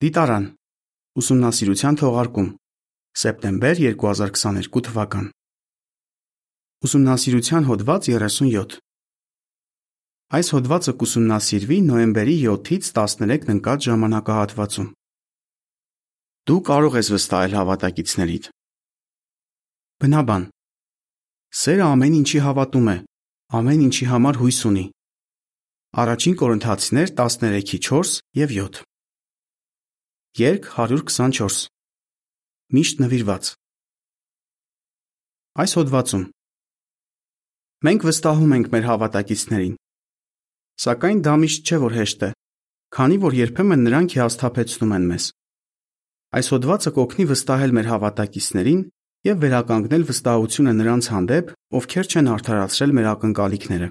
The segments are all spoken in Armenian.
Դիտարան. Ուսումնասիրության թողարկում. Սեպտեմբեր 2022 թվական. Ուսումնասիրության հոդված 37 Այս հոդվածը կուսումնասիրվի նոյեմբերի 7-ից 13-ն ընկած ժամանակահատվածում Դու կարող ես վստահել հավատակիցներիդ Բնաբան. Սերը ամեն ինչի հավատում է, ամեն ինչի համար հույս ունի։ Առաջին Կորինթացիներ 13:4 եւ 7 Երկ 124 Միշտ նվիրված Այս հոդվածում Մենք վստահում ենք մեր հավատակիցներին Սակայն դա միշտ չէ որ հեշտ է քանի որ երբեմն նրանք հիասթափեցնում են մեզ Այս հոդվածը կօգնի վստահել մեր հավատակիցներին եւ վերականգնել վստահությունը նրանց հանդեպ, ովքեր չեն արդարացրել մեր ակնկալիքները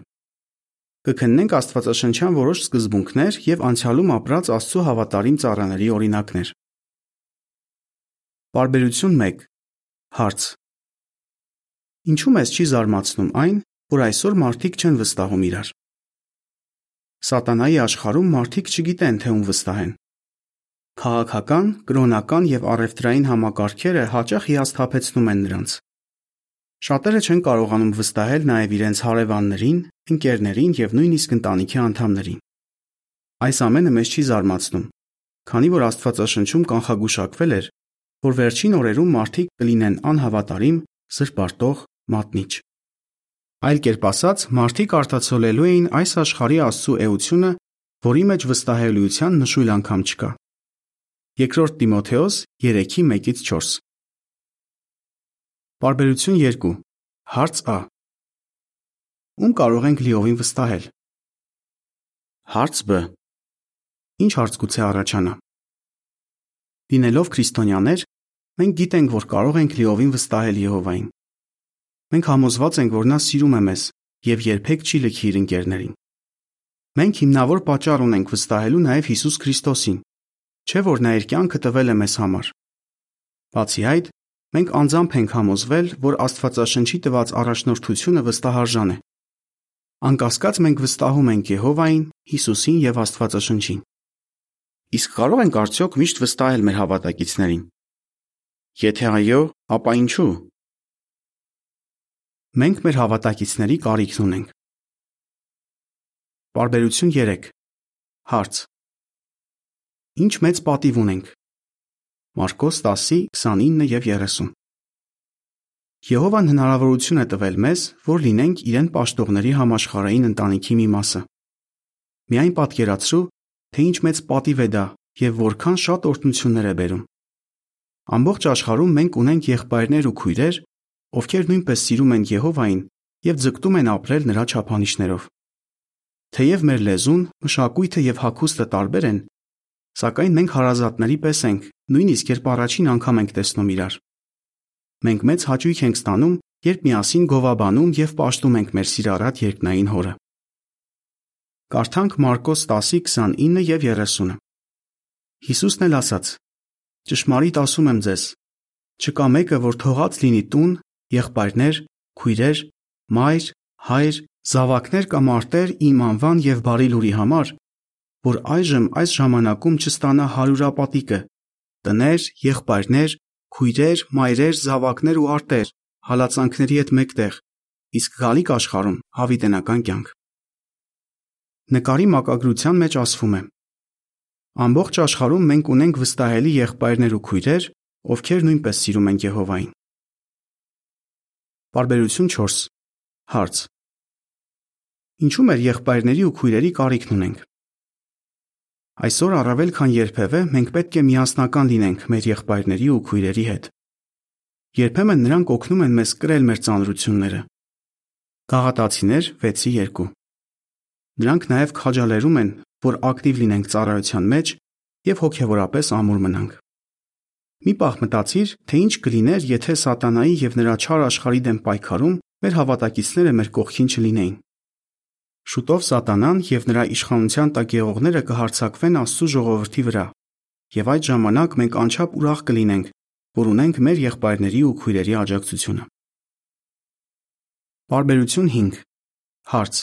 Կքննենք Աստվածաշնչյան որոշ սկզբունքներ եւ անցյալում ապրած Աստծո հավատարիմ ծառաների օրինակներ։ Բարբերություն 1 Հարց. Ինչու մեզ չի զարմացնում այն, որ այսօր մարդիկ չեն վստահում իրար։ Սատանայի աշխարհում մարդիկ չգիտեն, թե ում վստահեն։ Քաղաքական, կրոնական եւ առևտրային համակարգերը հաճախ հիասթափեցնում են նրանց։ Շատերը չեն կարողանում վստահել նաև իրենց հարևաններին, ընկերներին եւ նույնիսկ ընտանիքի անդամներին։ Այս ամենը մեզ չի զարմացնում, քանի որ Աստվածաշնչում կանխագուշակվել էր, որ վերջին օրերում մարդիկ կլինեն անհավատարիմ, զրպարտող, մատնիչ։ Այլ կերպ ասած, մարդիկ արտացոլելու էին այս աշխարհի Աստծո էությունը, որի մեջ վստահելիության նշույլ անգամ չկա։ Երկրորդ Տիմոթեոս 3:1-ից 4 Բարբերություն 2 Հարց Ա Ում կարող ենք լիովին վստահել։ Հարց Բ. Ինչ հարց գուցե առաջանա։ Լինելով քրիստոնյաներ, մենք գիտենք, որ կարող ենք լիովին վստահել Եհովային։ Մենք համոզված ենք, որ նա սիրում է մեզ եւ երբեք չի լքի իր ընկերներին։ Մենք հիմնավոր պատճառ ունենք վստահելու նաև Հիսուս Քրիստոսին, չէ՞ որ նա իր կյանքը տվել է մեզ համար։ Բացի այդ, Մենք անձամբ ենք համոզվել, որ Աստվածաշնչի տված առաջնորդությունը վստահարժան է։ Անկասկած մենք վստահում ենք Եհովային, Հիսուսին եւ Աստվածաշնչին։ Իսկ կարող ենք արդյոք միշտ վստահել մեր հավատակիցներին։ Եթե այո, ապա ինչու։ Մենք մեր հավատակիցների կարիքն ունենք։ Բարբերություն 3 Հարց. Ինչ մեծ պատիվ ունենք Մարկոս 10:29 եւ 30 Եհովան հնարավորություն է տվել մեզ, որ լինենք իրեն պաշտողների համաշխարային ընտանիքի մի մասը։ Միայն պատկերացրու, թե ինչ մեծ պատիվ է դա եւ որքան շատ օրհնություններ է բերում։ Ամբողջ աշխարհում մենք ունենք եղբայրներ ու քույրեր, ովքեր նույնպես սիրում են Եհովային եւ ձգտում են ապրել նրա չափանիշներով։ Թեև մեր լեզուն, մշակույթը եւ հագուստը տարբեր են, Սակայն մենք հարազատների պես ենք, նույնիսկ երբ առաջին անգամ ենք տեսնում իրար։ Մենք մեծ հաճույք ենք ստանում, երբ միասին գովաբանում եւ պաշտում ենք մեր սիրառատ երկնային հորը։ Կարդանք Մարկոս 10:29 եւ 30-ը։ Հիսուսն էլ ասաց. Ճշմարիտ ասում եմ ձեզ, չկա մեկը, որ թողած լինի տուն, եղբայրներ, քույրեր, մայր, հայր, զավակներ կամ արտեր իմ անվան եւ բարի լուրի համար, որ այժմ այս ժամանակում չստանա հարյուրապատիկը, տներ, եղբայրներ, քույրեր, մայրեր, զավակներ ու արտեր, հալածանքների հետ մեկտեղ, իսկ գալիք աշխարհում հավիտենական կյանք։ Նկարի մակագրության մեջ ասվում է. Ամբողջ աշխարհում մենք ունենք վստահելի եղբայրներ ու քույրեր, ովքեր նույնպես սիրում են Եհովային։ Բարբերություն 4 Հարց Ինչու մեր եղբայրների ու քույրերի կարիքն ունենք։ Այսօր առավել քան երբևէ մենք պետք է միասնական լինենք մեր եղբայրների ու քույրերի հետ։ Երբեմն նրանք օգնում են մեզ կրել մեր ծանրությունները։ Գաղատացիներ 6:2 Նրանք նաև քաջալերում են, որ ակտիվ լինենք ծառայության մեջ եւ հոգեվորապես ամուր մնանք։ Մի պահ մտածիր, թե ինչ կլիներ, եթե սատանայի եւ նրա չար աշխարհի դեմ պայքարում մեր հավատակիցները մեր կողքին չլինեին։ Շուտով Սատանան եւ նրա իշխանության տակ եղողները կհարձակվեն Աստծո ժողովրդի վրա, եւ այդ ժամանակ մենք անչափ ուրախ կլինենք, որ ունենք մեր եղբայրների ու քույրերի աջակցությունը։ Բարբերություն 5 Հարց.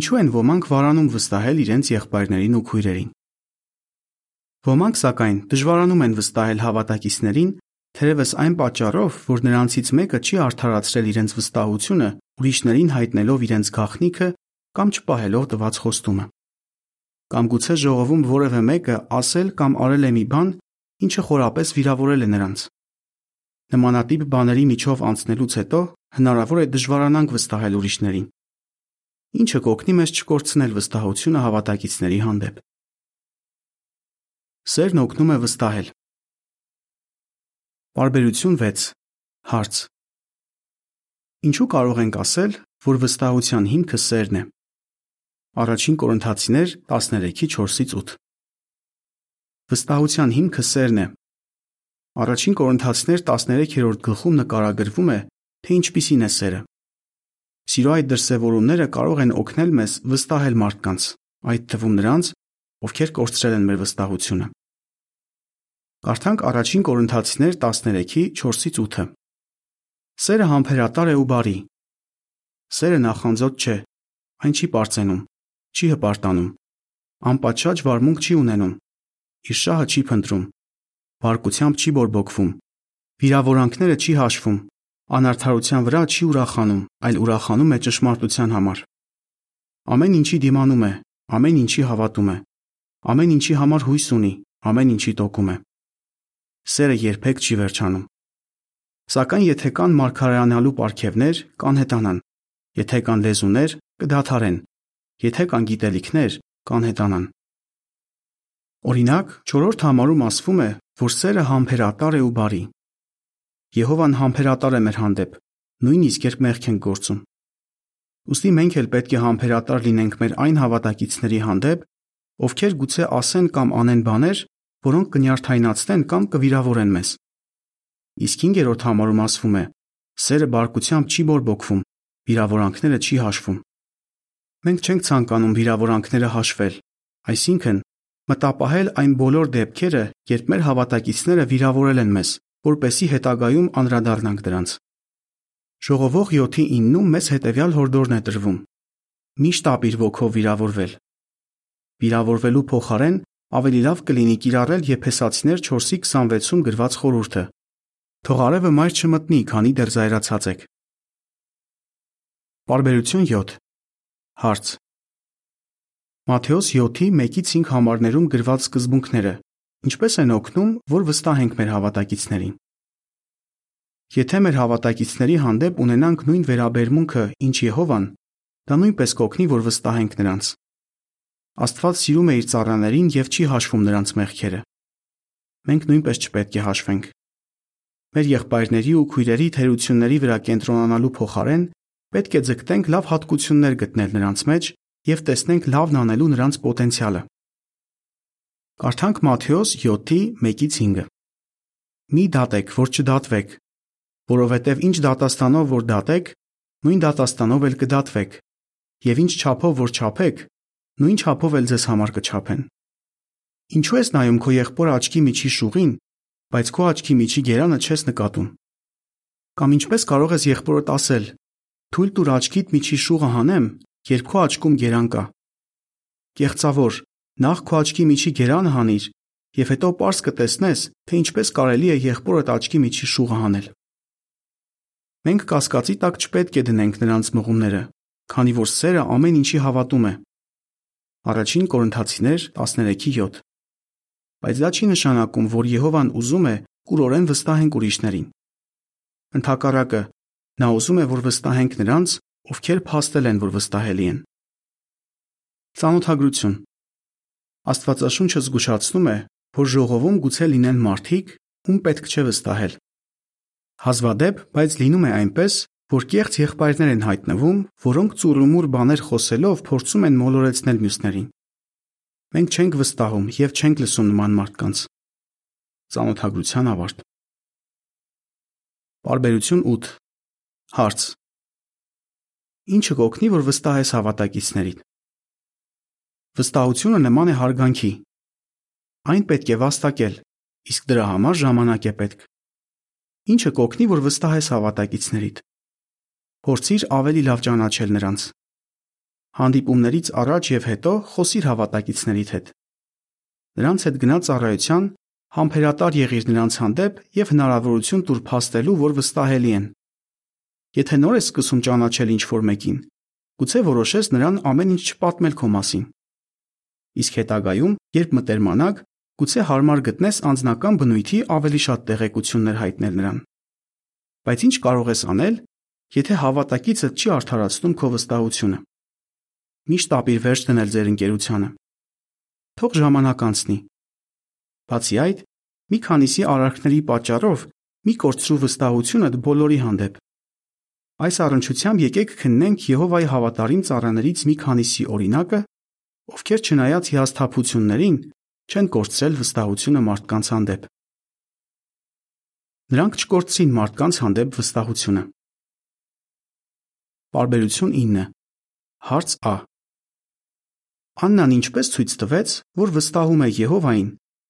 Ինչու են ոմանք վարանում վստահել իրենց եղբայրներին ու քույրերին։ Ոմանք սակայն դժվարանում են վստահել հավատակիցներին, թերևս այն պատճառով, որ նրանցից մեկը չի արդարացրել իրենց վստահությունը, ուրիշներին հայտնելով իրենց գաղտնիքը կամ չպահելով տված խոստումը։ Կամ գուցե ժողովում որևէ մեկը ասել կամ արել է մի բան, ինչը խորապես վիրավորել է նրանց։ Նմանատիպ բաների միջով անցնելուց հետո հնարավոր է դժվարանանք վստահել ուրիշներին։ Ինչը կօգնի մեզ չկորցնել վստահությունը հավատակիցների հանդեպ։ Սերն օգնում է վստահել։ Բարբերություն 6 Հարց. Ինչու կարող ենք ասել, որ վստահության հիմքը սերն է։ Առաջին Կորինթացիներ 13:4-ից 8 Վստահության հիմքը սերն է։ Առաջին Կորինթացիներ 13-րդ գլխում նկարագրվում է, թե ինչպիսին է սերը։ Սիրո այդ դրսևորումները կարող են օգնել մեզ վստահել մարդկանց, այդ թվում նրանց, ովքեր կորցրել են մեր վստահությունը։ Կարդանք առաջին Կորինթացիներ 13-4-ից 8-ը։ Սերը համբերատար է ու բարի։ Սերը նախանձոտ չէ, այն չի པարծենում, չի հպարտանում, անպատշաճ վարմունք չի ունենում, իր շահը չի փնտրում, բարկությամբ չի բորբոքվում, վիրավորանքները չի հաշվում, անարթարության վրա չի ուրախանում, այլ ուրախանում է ճշմարտության համար։ Ամեն ինչի դիմանում է, ամեն ինչի հավատում է, ամեն ինչի համար հույս ունի, ամեն ինչի տոկում է։ Սերը երբեք չի վերջանում։ Սակայն եթե կան մարգարեանալու պարգևներ, կանհետանան։ Եթե կան լեզուներ, կդադարեն։ Եթե կան գիտելիքներ, կանհետանան։ Օրինակ, 4-րդ համարում ասվում է, որ սերը համբերատար է ու բարի։ Եհովան համբերատար է մեր հանդեպ, նույնիսկ երբ մեղք ենք գործում։ Ոստի մենք էլ պետք է համբերատար լինենք մեր այն հավատակիցների հանդեպ, ովքեր գուցե ասեն կամ անեն բաներ, որոնք կնյարդայնացնեն կամ կվիրավորեն մեզ։ Իսկ 5-րդ համարում ասվում է. սերը բարկությամբ չի բորբոքվում, վիրավորանքները չի հաշվում։ Մենք չենք ցանկանում վիրավորանքները հաշվել, այսինքն մտապահել այն բոլոր դեպքերը, երբ մեր հավատակիցները վիրավորել են մեզ, որպեսի հետագայում անդրադառնանք դրանց։ Ժողովող 7-9-ում մեզ հետևյալ հորդորն է տրվում. Միշտ ապիր ոգով վիրավորվել։ Վիրավորվելու փոխարեն ավելի լավ կլինի կիրառել Եփեսացիներ 4:26-ում գրված խորհուրդը. Թող արևը մայր չմտնի, քանի դեռ զայրացած եք։ Բարբերություն 7 Հարց. Մատթեոս 7-ի 1-ից 5 համարներում գրված սկզբունքները ինչպես են օգնում, որ վստահենք մեր հավատակիցներին։ Եթե մեր հավատակիցների հանդեպ ունենանք նույն վերաբերմունքը, ինչ Եհովան, դա նույնպես կօգնի, որ վստահենք նրանց։ Աստված սիրում է իր ծառաներին եւ չի հաշվում նրանց մեղքերը։ Մենք նույնպես չպետք է հաշվենք։ Մեր եղբայրների ու քույրերի թերությունների վրա կենտրոնանալու փոխարեն պետք է ձգտենք լավ հատկություններ գտնել նրանց մեջ եւ տեսնենք լավն անելու նրանց պոտենցիալը։ Կարդանք Մատթեոս 7-ի 1-ից 5-ը։ Մի դատեք, որ չդատվեք, որովհետև ինչ դատաստանով որ դատեք, նույն դատաստանով էլ կդատվեք, եւ ինչ չափով որ չափեք, նույն չափով էլ ձեզ համար կչափեն։ Ինչու ես նայում քո եղբոր աչքի միջի շուղին, բայց քո աչքի միջի գերանը չես նկատում։ Կամ ինչպես կարող ես եղբորդ ասել. Թույլ տուր աչքիդ միջի շուղը հանեմ, երբ քո աչքում գերան կա։ Կեղծավոր, նախ քո աչքի միջի գերանը հանիր, եւ հետո པարս կտեսնես, թե ինչպես կարելի է եղբորդ աչքի միջի շուղը հանել։ Մենք կասկածի տակ չպետք է դնենք նրանց մղումները, քանի որ սերը ամեն ինչի հավատում է։ Առաջին Կորինթացիներ 13:7 Բայց դա չի նշանակում, որ Եհովան ուզում է կուրորեն վստահենք ուրիշներին։ Ընթակառակը, նա ուզում է, որ վստահենք նրանց, ովքեր փաստել են, որ վստահելի են։ Ծանոթագրություն Աստվածաշունչը զգուշացնում է, որ ժողովում գուցե լինեն մարդիկ, ում պետք չէ վստահել։ Հազվադեպ, բայց լինում է այնպես, որ կեղծ եղբայրներ են հայտնվում, որոնք ծուրումուր բաներ խոսելով փորձում են մոլորեցնել մյուսներին։ Մենք չենք վստահում եւ չենք լսում նման մարդկանց։ Ծանոթագրության ավարտ։ Բարբերություն 8 Հարց. Ինչը կօգնի, որ վստահես հավատակիցներին։ Վստահությունը նման է հարգանքի։ Այն պետք է վաստակել, իսկ դրա համար ժամանակ է պետք ինչը կօգնի, որ վստահես հավատակիցներիդ։ Փորձիր ավելի լավ ճանաչել նրանց։ Հանդիպումներից առաջ եւ հետո խոսիր հավատակիցներիդ հետ։ նրանց հետ գնա ծառայության, համբերատար եղիր նրանց հանդեպ եւ հնարավորություն տուր փաստելու, որ վստահելի են։ Եթե նոր ես սկսում ճանաչել ինչ-որ մեկին, գուցե որոշես նրան ամեն ինչ չպատմել քո մասին։ Իսկ հետագայում, երբ մտերմանաք, գուցե հարմար գտնես անձնական բնույթի ավելի շատ տեղեկություններ հայտնել նրան։ Բայց ինչ կարող ես անել, եթե հավատակիցը չի արդարացնում քո վստահությունը։ Միշտ ապիր վերջ դնել ձեր ընկերությանը։ Թող ժամանակ անցնի։ Բացի այդ, մի քանիսի արարքների պատճառով մի կորցրու վստահությունդ բոլորի հանդեպ։ Այս առնչությամբ եկեք քննենք Եհովայի հավատարիմ ծառաներից մի քանիսի օրինակը, ովքեր չնայած հիասթափություններին չեն կորցրել վստահությունը մարդկանց հանդեպ։ Նրանք չկորցրին մարդկանց հանդեպ վստահությունը։ Բարբերություն 9 Հարց Ա. Աննան ինչպես ցույց տվեց, որ վստահում է Եհովային,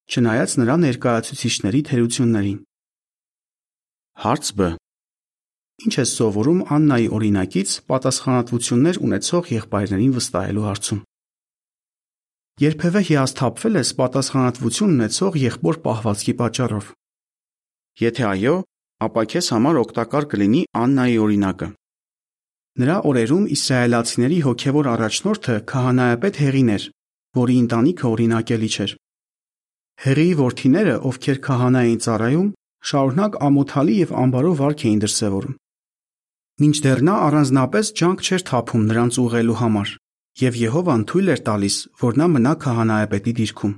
չնայած նրա ներկայացուցիչների թերություններին։ Հարց Բ. Ինչ է սովորում Աննայի օրինակից պատասխանատվություններ ունեցող եղբայրներին վստահելու հարցում։ Երբևէ հիասթափվել ես պատասխանատվություն ունեցող եղբոր պահվածքի պատճառով։ Եթե այո, ապա քեզ համար օգտակար կլինի Աննայի օրինակը։ Նրա օրերում իսրայելացիների հոգևոր առաջնորդը քահանայապետ Հեղին էր, որի ընտանիքը օրինակելի չէր։ Հեղիի որդիները, ովքեր քահանա էին ծառայում, շարունակ ամոթալի եւ անբարո վարք էին դրսևորում մինչդեռ նա առանձնապես ջանք չէր թափում նրանց ուղղելու համար, եւ Եհովան թույլ էր տալիս, որ նա մնա քահանայապետի դիրքում։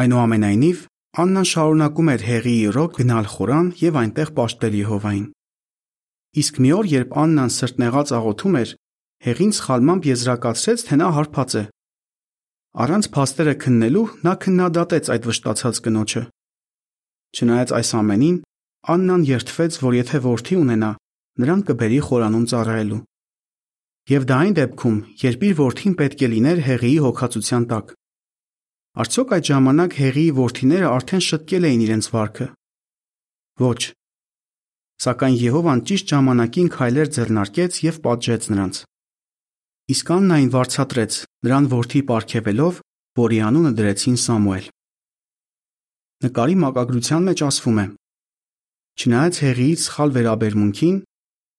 Այնուամենայնիվ, Աննան շարունակում էր Հեղիի ռոք գնալ խորան եւ այնտեղ պաշտել Եհովային։ Իսկ մի օր, երբ Աննան սրտնեղած աղոթում էր, Հեղին սխալմամբ եզրակացրեց, թե նա հարբած է։ Առանց փաստերը քննելու նա քննադատեց այդ վշտացած կնոջը։ Չնայած այս ամենին, Աննան երթվեց, որ եթե որդի ունենա, նրան կբերի խորանում ծառայելու։ Եվ դա այն դեպքում, երբ իր որդին պետք է լիներ հեղիի հոգացության տակ։ Արդյոք այդ ժամանակ հեղիի որդիները արդեն շտկել էին իրենց վարքը։ Ոչ։ Սակայն Եհովան ճիշտ ժամանակին քայլեր ձեռնարկեց եւ պատժեց նրանց։ Իսկ Աննային վարչատրեց, նրան որդի ապարգևելով, որի անունը դրեցին Սամուել։ Նկարի մակագրության մեջ ասվում է. Չնայած հեղիից սխալ վերաբերմունքին,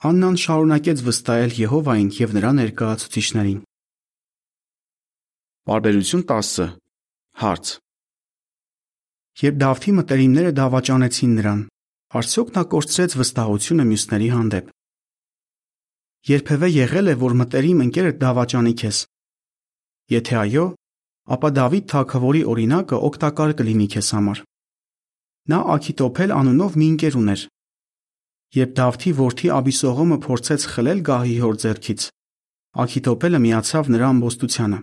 Աննան շարունակեց վստահել Եհովային եւ նրա ներկայացուցիչներին։ Բարբերություն 10 Հարց Երբ Դավթի մտերիմները դավաճանեցին նրան, արդյոք նա կորցրեց վստահությունը մյուսների հանդեպ։ Երբևէ եղել է, որ մտերիմ ընկերդ դավաճանի քեզ։ Եթե այո, ապա Դավիթ թագավորի օրինակը օգտակար կլինի քեզ համար։ Նա Աքիտոփել անունով մի ընկեր ուներ, Երբ Դավթի որդի Աբիսողոմը փորձեց խլել գահի հոր ձեռքից, Աքիթոփելը միացավ նրա ամբոստությանը։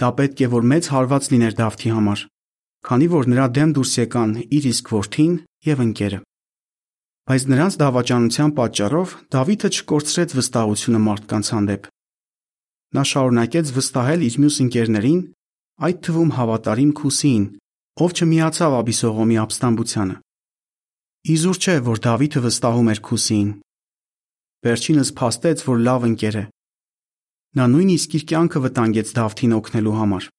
Դա պետք է որ մեծ հարված լիներ Դավթի համար, քանի որ նրա դեմ դուրս եկան իր իսկ որդին եւ ընկերը։ Բայց նրանց դավաճանության պատճառով Դավիթը չկորցրեց վստահությունը մարդկանց հանդեպ։ Նա շարունակեց վստահել իր մյուս ընկերներին, այդ թվում հավատարիմ Քուսիին, ով չմիացավ Աբիսողոմի ապստամբությանը։ Իզուր չէ, որ Դավիթը վստահում էր Քուսիին։ Վերջինս փաստեց, որ լավ ընկեր է։ Նա նույնիսկ իր կյանքը վտանգեց Դավթին օգնելու համար։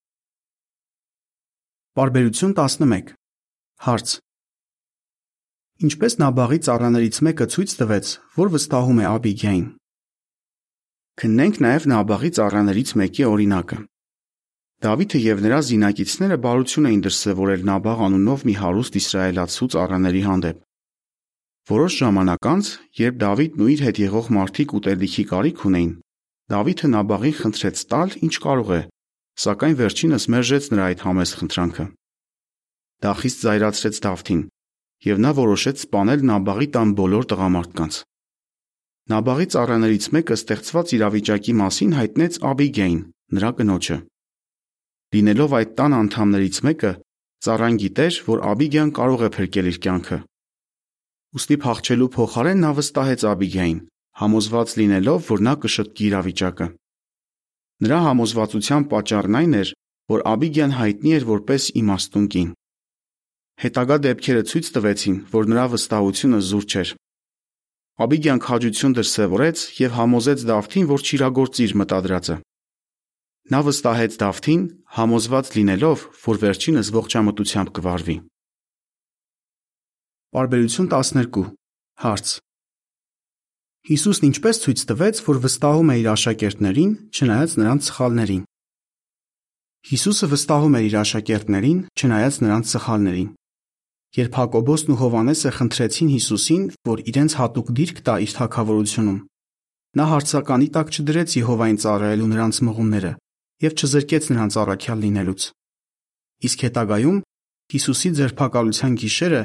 Բարբերություն 11 Հարց. Ինչպես Նաբաղի ծառաներից մեկը ցույց տվեց, որ վստահում է Աբիգային։ Քննենք նաև Նաբաղի ծառաներից մեկի օրինակը։ Դավիթը եւ նրա զինակիցները բարություն էին դրսևորել Նաբաղ անունով մի հարուստ իսրայելացու ծառաների հանդեպ։ Որոշ ժամանակ անց, երբ Դավիթն ու իր հետ եղող մարդիկ ուտելիքի կարիք ունեին, Դավիթը Նաբաղին խնդրեց տալ, ինչ կարող է, սակայն վերջինս մերժեց նրա այդ համեստ խնդրանքը։ Դա խիստ զայրացրեց Դավթին, եւ նա որոշեց սպանել Նաբաղի տան բոլոր տղամարդկանց։ Նաբաղի ծառաներից մեկը ստեղծված իրավիճակի մասին հայտնեց Աբիգեին, նրա կնոջը։ Լինելով այդ տան անդամներից մեկը, ծառան գիտեր, որ Աբիգյան կարող է փրկել իր կյանքը Ուստի փախչելու փոխարեն նա վստահեց Աբիգային, համոզված լինելով, որ նա կշտկի իրավիճակը։ Նրա համոզվածության պատճառն այն էր, որ Աբիգյան հայտնի էր որպես իմաստուն կին։ Հետագա դեպքերը ցույց տվեցին, որ նրա վստահությունը զուր չէր։ Աբիգյան քաջություն դրսևորեց եւ համոզեց Դավթին, որ չիրագործի իր մտադրածը։ նա վստահեց Դավթին, համոզված լինելով, որ վերջինս ողջամտությամբ կվարվի։ Պարբերություն 12 Հարց. Հիսուսն ինչպես ցույց տվեց, որ վստահում է իր աշակերտներին, չնայած նրանց սխալներին։ Հիսուսը վստահում էր իր աշակերտներին, չնայած նրանց սխալներին։ Երբ Հակոբոսն ու Հովանեսը խնդրեցին Հիսուսին, որ իրենց հատուկ դիրք տա իր թակավորությունում, նա հարցականի տակ չդրեց Եհովային ծառայելու նրանց մղումները եւ չզրկեց նրանց առաքյալ լինելուց։ Իսկ հետագայում Հիսուսի ձերբակալության գիշերը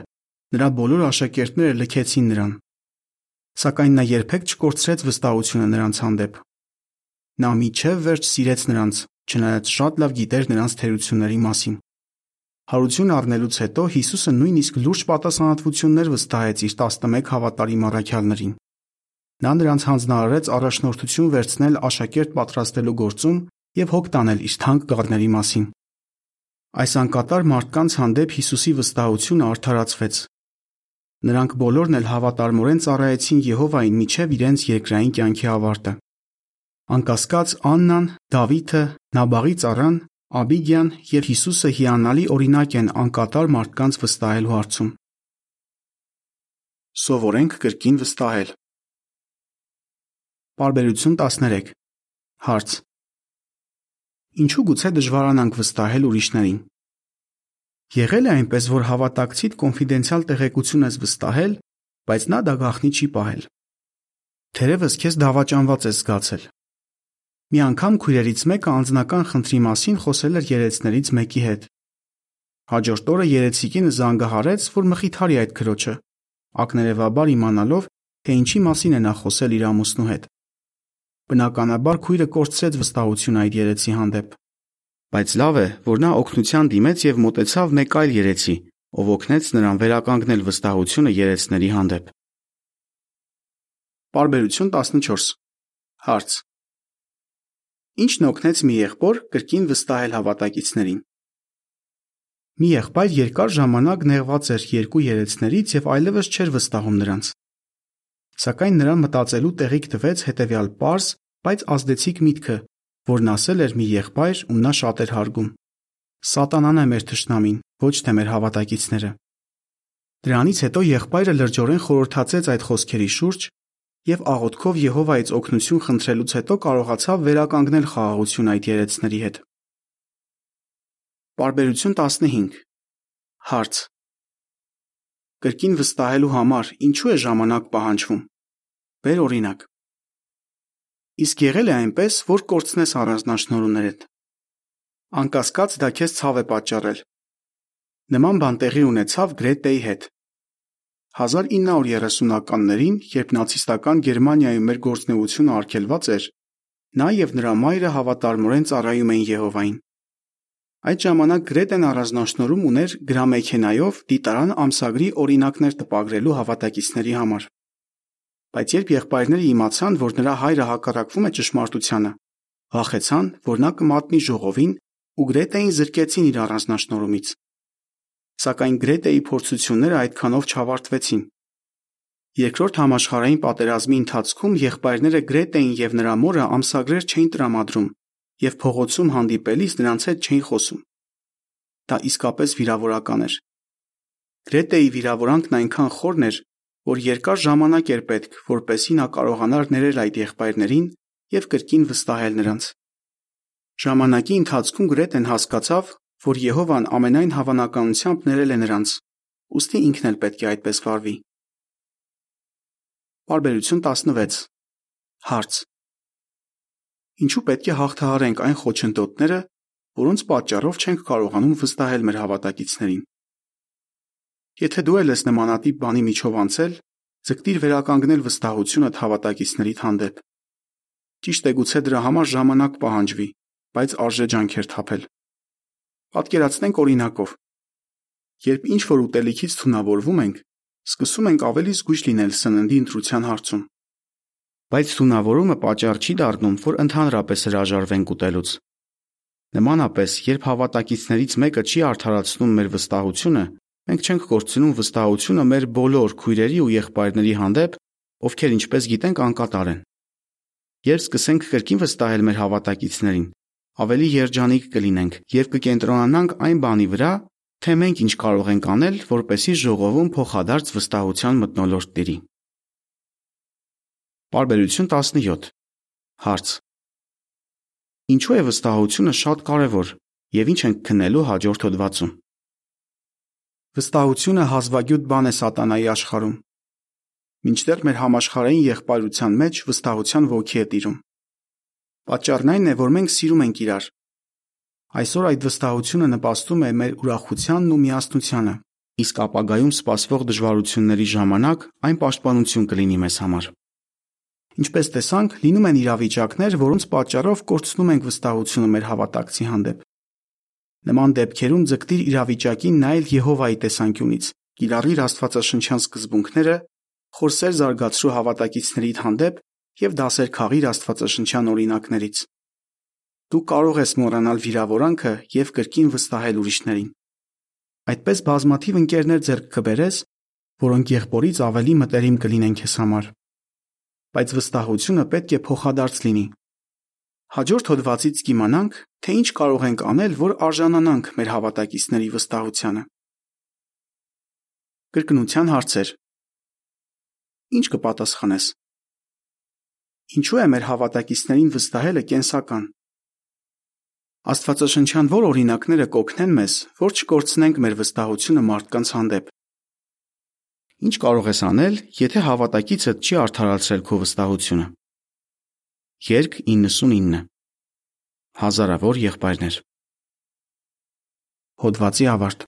նրա բոլոր աշակերտները լքեցին նրան։ Սակայն նա երբեք չկորցրեց վստահությունը նրանց հանդեպ։ Նա միջև վերջ սիրեց նրանց, չնայած շատ լավ գիտեր նրանց թերությունների մասին։ Հարություն առնելուց հետո Հիսուսը նույնիսկ լուրջ պատասխանատվություններ վստահեց իր 11 հավատարիմ առաքյալներին։ Նա նրանց հանձնարարեց առաջնորդություն վերցնել աշակերտ պատրաստելու գործում եւ հոգ տանել իր թանկ գառների մասին։ Այս անկատար մարդկանց հանդեպ Հիսուսի վստահությունը արդարացվեց։ Նրանք բոլորն էլ հավատարմորեն ծառայեցին Եհովային միջև իրենց երկրային կյանքի ավարտը։ Անկասկած Աննան, Դավիթը, Նաբաղի ծառան, Աբիգյան եւ Հիսուսը հիանալի օրինակ են անկատար մարդկանց վստահելու հարցում։ Սովորենք կրկին վստահել։ Պարբերություն 13 Հարց. Ինչու գուցե դժվարանանք վստահել ուրիշներին։ Եղել է այնպես, որ հավատակցիդ կոնֆիդենցիալ տեղեկություն ես վստահել, բայց նա դա գախնի չի պահել։ Թերևս քեզ դավաճանված ես զգացել։ Մի անգամ քույրերից մեկը անձնական խնդրի մասին խոսել էր երեցներից մեկի հետ։ Հաջորդ օրը երեցիկին զանգահարեց, որ մխիթարի այդ քրոջը, ակներևաբար իմանալով, թե ինչի մասին է նա խոսել իր ամուսնու հետ։ Բնականաբար քույրը կորցրեց վստահությունը այդ երեցի հանդեպ։ Բայց լավ է, որ նա օգնության դիմեց եւ մտեցավ մեկ այլ երեցի, ով օգնեց նրան վերականգնել վստահությունը երեցների հանդեպ։ Պարբերություն 14 Հարց. Ինչն օգնեց մի եղբոր կրկին վստահել հավատակիցներին։ Մի եղբայր երկար ժամանակ նեղված էր երկու երեցներից եւ այլևս չէր վստահում նրանց։ Սակայն նրան մտածելու տեղիք տվեց հետևյալ པարզ, բայց ազդեցիկ միտքը, որն ասել էր մի եղբայր, ում նա շատ էր հարգում. Սատանան է մեր թշնամին, ոչ թե մեր հավատակիցները։ Դրանից հետո եղբայրը լրջորեն խորհրդացեց այդ խոսքերի շուրջ եւ աղոթքով Եհովայից օգնություն խնդրելուց հետո կարողացավ վերականգնել խաղաղություն այդ երեցների հետ։ Պարբերություն 15 Հարց. Կրկին վստահելու համար ինչու է ժամանակ պահանջվում։ Բեր օրինակ։ Իսկ եղել է այնպես, որ կորցնես առանձնաշնորհումներդ։ Անկասկած դա քեզ ցավ է պատճառել։ Նման բան տեղի ունեցավ Գրետեի հետ։ 1930-ականներին, երբ նացիստական Գերմանիայում մեր գործնեությունը արգելված էր, նա եւ նրա մայրը հավատարմորեն ծառայում էին Եհովային։ Այդ ժամանակ Գրետեն առանձնաշնորհում ուներ գրամեքենայով դիտարան ամսագրի օրինակներ տպագրելու հավատակիցների համար։ Բայց երբ եղբայրները իմացան, որ նրա հայրը հակառակվում է ճշմարտությանը, վախեցան, որ նա կմատնի ժողովին ու Գրետեին զրկեցին իր առանձնաշնորհումից։ Սակայն Գրետեի փորձությունները այդքանով չավարտվեցին։ Երկրորդ համաշխարհային պատերազմի ընթացքում եղբայրները Գրետեին եւ նրա մորը ամսագրեր չէին տրամադրում եւ փողոցում հանդիպելիս նրանց հետ չէին խոսում։ Դա իսկապես վիրավորական էր։ Գրետեի վիրավորանքն այնքան խորն էր, որ երկար ժամանակ էր պետք, որպեսզի նա կարողանար ներել այդ եղբայրներին եւ կրկին վստահել նրանց։ Ժամանակի ընթացքում Գրետեն հասկացավ, որ Եհովան ամենայն հավանականությամբ ներել է նրանց, ուստի ինքն էլ պետք է այդպես վարվի։ Բարբերություն 16 Հարց. Ինչու պետք է հաղթահարենք այն խոչընդոտները, որոնց պատճառով չենք կարողանում վստահել մեր հավատակիցներին։ Եթե դու ես նմանատիպ բանի միջով անցել, ձգտիր վերականգնել վստահությունդ հավատակիցներիդ հանդեպ։ Ճիշտ է գուցե դրա համար ժամանակ պահանջվի, բայց արժե ջանքեր թափել։ Պատկերացնենք օրինակով։ Երբ ինչ որ ուտելիքից թունավորվում ենք, սկսում ենք ավելի զգույշ լինել սննդի ընտրության հարցում բայց թունավորումը պատճառ չի դառնում, որ ընդհանրապես հրաժարվենք ուտելուց։ Նմանապես, երբ հավատակիցներից մեկը չի արդարացնում մեր վստահությունը, մենք չենք կորցնում վստահությունը մեր բոլոր քույրերի ու եղբայրների հանդեպ, ովքեր ինչպես գիտենք անկատար են։ Երբ սկսենք կրկին վստահել մեր հավատակիցներին, ավելի երջանիկ կլինենք եւ կկենտրոնանանք այն բանի վրա, թե մենք ինչ կարող ենք անել, որպեսզի ժողովում փոխադարձ վստահության մթնոլորտ տիրի։ Բարբերություն 17 Հարց. Ինչու է վստահությունը շատ կարևոր եւ ինչ ենք քննելու հաջորդ հոդվածում։ Վստահությունը հազվագյուտ բան է սատանայի աշխարհում։ Մինչդեռ մեր համաշխարհային եղբայրության մեջ վստահության ոգի է տիրում։ Պատճառն այն է, որ մենք սիրում ենք իրար, Այսօր այդ վստահությունը նպաստում է մեր ուրախությանն ու միասնությանը, իսկ ապագայում սպասվող դժվարությունների ժամանակ այն պաշտպանություն կլինի մեզ համար։ Ինչպես տեսանք, լինում են իրավիճակներ, որոնց պատճառով կորցնում ենք վստահությունը մեր հավատակցի հանդեպ։ Նման դեպքերում ձգտիր իրավիճակին նայել Եհովայի տեսանկյունից, կիրառիր Աստվածաշնչյան սկզբունքները, խորսեր զարգացրու հավատակիցներիդ հանդեպ եւ դասեր քաղիր Աստվածաշնչյան օրինակներից։ Դու կարող ես մոռանալ վիրավորանքը եւ կրկին վստահել ուրիշներին։ Այդպես բազմաթիվ ընկերներ ձեռք կբերես, որոնք եղբորից ավելի մտերիմ կլինեն քեզ համար։ Բայց վստահությունը պետք է փոխադարձ լինի։ Հաջորդ հոդվածից կիմանանք, թե ինչ կարող ենք անել, որ արժանանանք մեր հավատակիցների վստահությանը։ Կրկնության հարցեր։ Ինչ կպատասխանես։ Ինչու է մեր հավատակիցներին վստահելը կենսական։ Աստվածաշնչյան որ օրինակները կօգնեն մեզ, որ չկորցնենք մեր վստահությունը մարդկանց հանդեպ։ Ինչ կարող ես անել, եթե հավատակիցդ չի արդարացրել քո վստահությունը։ Երկ 99 Հազարավոր եղբայրներ Հոդվացի ավարտ